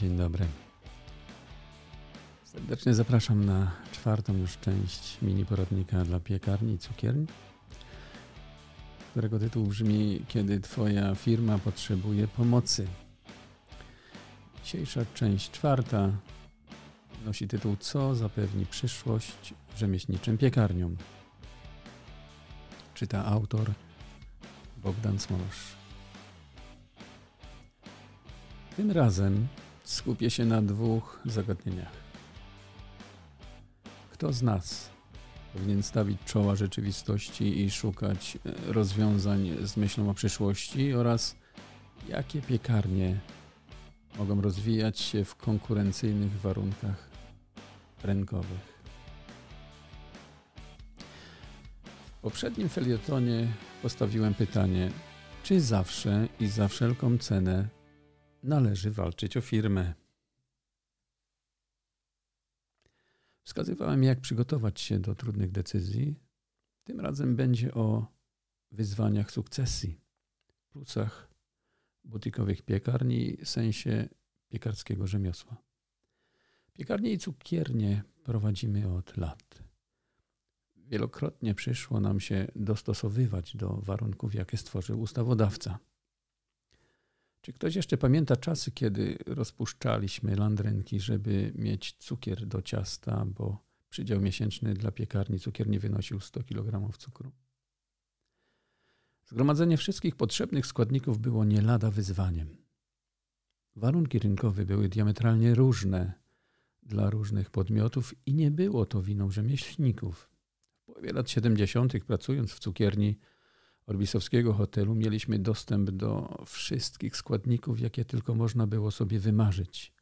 Dzień dobry. Serdecznie zapraszam na czwartą już część mini poradnika dla piekarni i cukierni, którego tytuł brzmi Kiedy Twoja firma potrzebuje pomocy. Dzisiejsza część czwarta nosi tytuł Co zapewni przyszłość rzemieślniczym piekarniom. Czyta autor Bogdan Smolosz. Tym razem skupię się na dwóch zagadnieniach. Kto z nas powinien stawić czoła rzeczywistości i szukać e, rozwiązań z myślą o przyszłości oraz jakie piekarnie mogą rozwijać się w konkurencyjnych warunkach rynkowych. W poprzednim felietonie postawiłem pytanie, czy zawsze i za wszelką cenę należy walczyć o firmę. Wskazywałem, jak przygotować się do trudnych decyzji. Tym razem będzie o wyzwaniach sukcesji, plusach butikowych piekarni sensie piekarskiego rzemiosła. Piekarnie i cukiernie prowadzimy od lat. Wielokrotnie przyszło nam się dostosowywać do warunków, jakie stworzył ustawodawca. Czy ktoś jeszcze pamięta czasy, kiedy rozpuszczaliśmy landrynki, żeby mieć cukier do ciasta, bo przydział miesięczny dla piekarni cukier nie wynosił 100 kg cukru? Zgromadzenie wszystkich potrzebnych składników było nie lada wyzwaniem. Warunki rynkowe były diametralnie różne dla różnych podmiotów i nie było to winą rzemieślników. W połowie lat 70., pracując w cukierni, Orbisowskiego hotelu mieliśmy dostęp do wszystkich składników, jakie tylko można było sobie wymarzyć.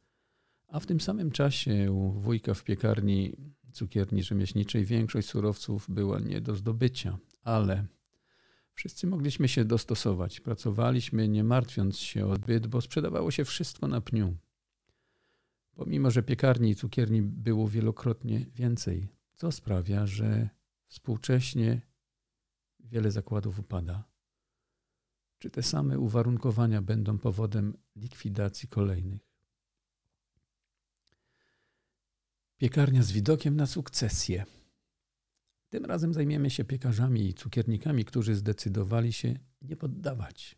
A w tym samym czasie u wujka w piekarni cukierni rzemieślniczej większość surowców była nie do zdobycia, ale wszyscy mogliśmy się dostosować. Pracowaliśmy nie martwiąc się o byt, bo sprzedawało się wszystko na pniu. Pomimo, że piekarni i cukierni było wielokrotnie więcej, co sprawia, że współcześnie wiele zakładów upada? Czy te same uwarunkowania będą powodem likwidacji kolejnych? Piekarnia z widokiem na sukcesję. Tym razem zajmiemy się piekarzami i cukiernikami, którzy zdecydowali się nie poddawać.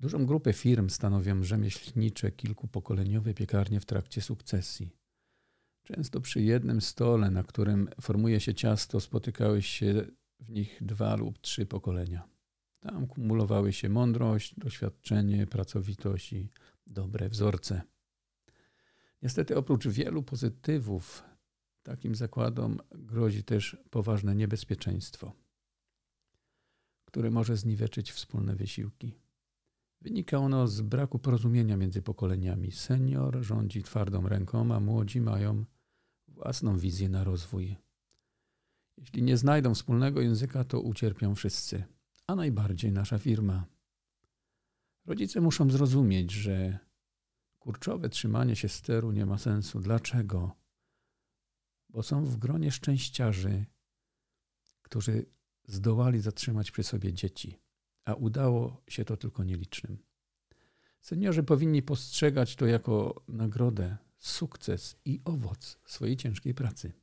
Dużą grupę firm stanowią rzemieślnicze, kilkupokoleniowe piekarnie w trakcie sukcesji. Często przy jednym stole, na którym formuje się ciasto, spotykały się w nich dwa lub trzy pokolenia. Tam kumulowały się mądrość, doświadczenie, pracowitość i dobre wzorce. Niestety, oprócz wielu pozytywów, takim zakładom grozi też poważne niebezpieczeństwo, które może zniweczyć wspólne wysiłki. Wynika ono z braku porozumienia między pokoleniami. Senior rządzi twardą ręką, a młodzi mają własną wizję na rozwój jeśli nie znajdą wspólnego języka, to ucierpią wszyscy, a najbardziej nasza firma. Rodzice muszą zrozumieć, że kurczowe trzymanie się steru nie ma sensu. Dlaczego? Bo są w gronie szczęściarzy, którzy zdołali zatrzymać przy sobie dzieci, a udało się to tylko nielicznym. Seniorzy powinni postrzegać to jako nagrodę, sukces i owoc swojej ciężkiej pracy.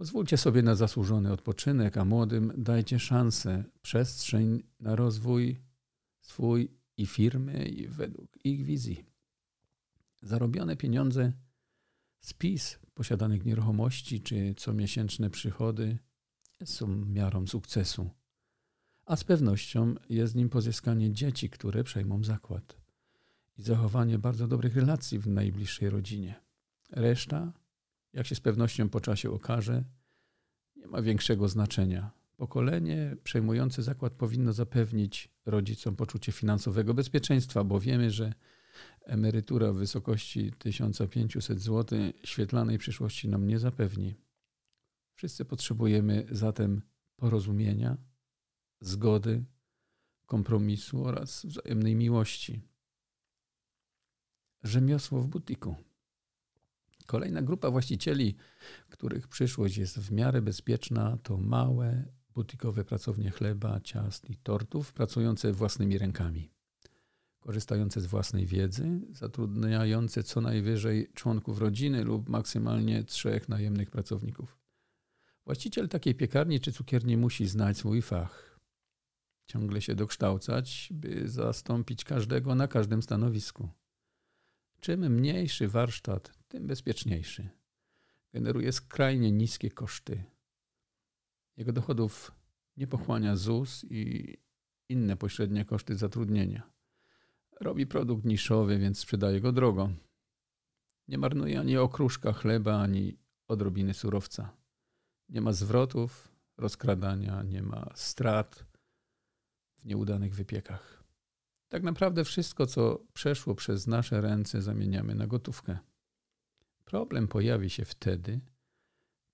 Pozwólcie sobie na zasłużony odpoczynek, a młodym dajcie szansę, przestrzeń na rozwój swój i firmy i według ich wizji. Zarobione pieniądze, spis posiadanych nieruchomości czy comiesięczne przychody są miarą sukcesu, a z pewnością jest nim pozyskanie dzieci, które przejmą zakład i zachowanie bardzo dobrych relacji w najbliższej rodzinie. Reszta jak się z pewnością po czasie okaże, nie ma większego znaczenia. Pokolenie przejmujące zakład powinno zapewnić rodzicom poczucie finansowego bezpieczeństwa, bo wiemy, że emerytura w wysokości 1500 zł świetlanej przyszłości nam nie zapewni. Wszyscy potrzebujemy zatem porozumienia, zgody, kompromisu oraz wzajemnej miłości. Rzemiosło w butiku. Kolejna grupa właścicieli, których przyszłość jest w miarę bezpieczna, to małe, butikowe pracownie chleba, ciast i tortów, pracujące własnymi rękami. korzystające z własnej wiedzy, zatrudniające co najwyżej członków rodziny lub maksymalnie trzech najemnych pracowników. Właściciel takiej piekarni czy cukierni musi znać swój fach, ciągle się dokształcać, by zastąpić każdego na każdym stanowisku. Czym mniejszy warsztat, tym bezpieczniejszy. Generuje skrajnie niskie koszty. Jego dochodów nie pochłania ZUS i inne pośrednie koszty zatrudnienia. Robi produkt niszowy, więc sprzedaje go drogo. Nie marnuje ani okruszka chleba, ani odrobiny surowca. Nie ma zwrotów, rozkradania, nie ma strat w nieudanych wypiekach. Tak naprawdę wszystko, co przeszło przez nasze ręce, zamieniamy na gotówkę. Problem pojawi się wtedy,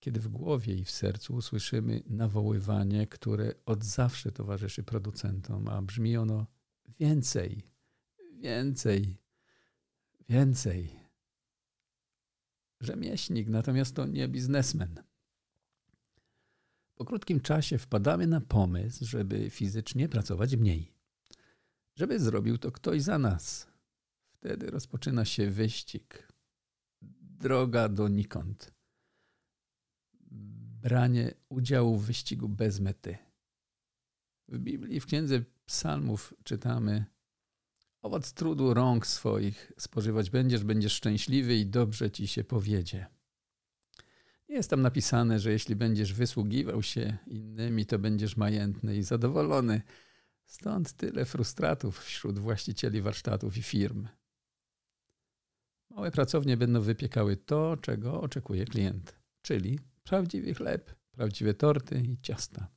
kiedy w głowie i w sercu usłyszymy nawoływanie, które od zawsze towarzyszy producentom, a brzmi ono więcej, więcej, więcej. Rzemieślnik natomiast to nie biznesmen. Po krótkim czasie wpadamy na pomysł, żeby fizycznie pracować mniej. Żeby zrobił to ktoś za nas. Wtedy rozpoczyna się wyścig. Droga donikąd. Branie udziału w wyścigu bez mety. W Biblii, w Księdze Psalmów czytamy Owoc trudu rąk swoich spożywać będziesz, będziesz szczęśliwy i dobrze ci się powiedzie. Nie jest tam napisane, że jeśli będziesz wysługiwał się innymi, to będziesz majętny i zadowolony. Stąd tyle frustratów wśród właścicieli warsztatów i firm. Małe pracownie będą wypiekały to, czego oczekuje klient, czyli prawdziwy chleb, prawdziwe torty i ciasta.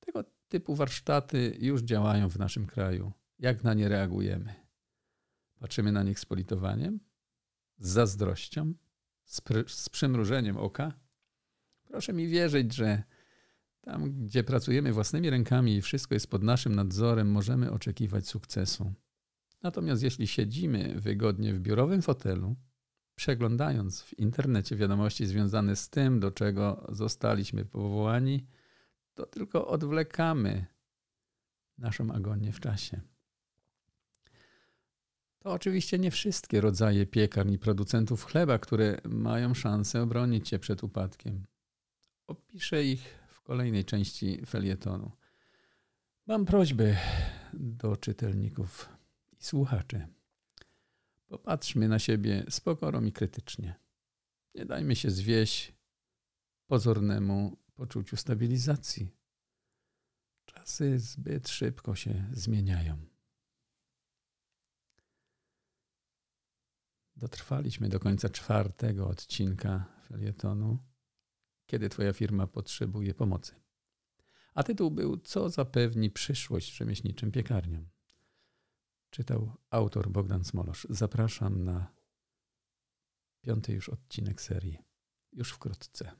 Tego typu warsztaty już działają w naszym kraju. Jak na nie reagujemy? Patrzymy na nich z politowaniem, z zazdrością, z, z przymrużeniem oka. Proszę mi wierzyć, że tam, gdzie pracujemy własnymi rękami i wszystko jest pod naszym nadzorem, możemy oczekiwać sukcesu. Natomiast jeśli siedzimy wygodnie w biurowym fotelu, przeglądając w internecie wiadomości związane z tym, do czego zostaliśmy powołani, to tylko odwlekamy naszą agonię w czasie. To oczywiście nie wszystkie rodzaje piekarni i producentów chleba, które mają szansę obronić się przed upadkiem. Opiszę ich kolejnej części felietonu. Mam prośbę do czytelników i słuchaczy. Popatrzmy na siebie z pokorą i krytycznie. Nie dajmy się zwieść pozornemu poczuciu stabilizacji. Czasy zbyt szybko się zmieniają. Dotrwaliśmy do końca czwartego odcinka felietonu, kiedy Twoja firma potrzebuje pomocy. A tytuł był Co zapewni przyszłość rzemieślniczym piekarniom? Czytał autor Bogdan Smolosz. Zapraszam na piąty już odcinek serii. Już wkrótce.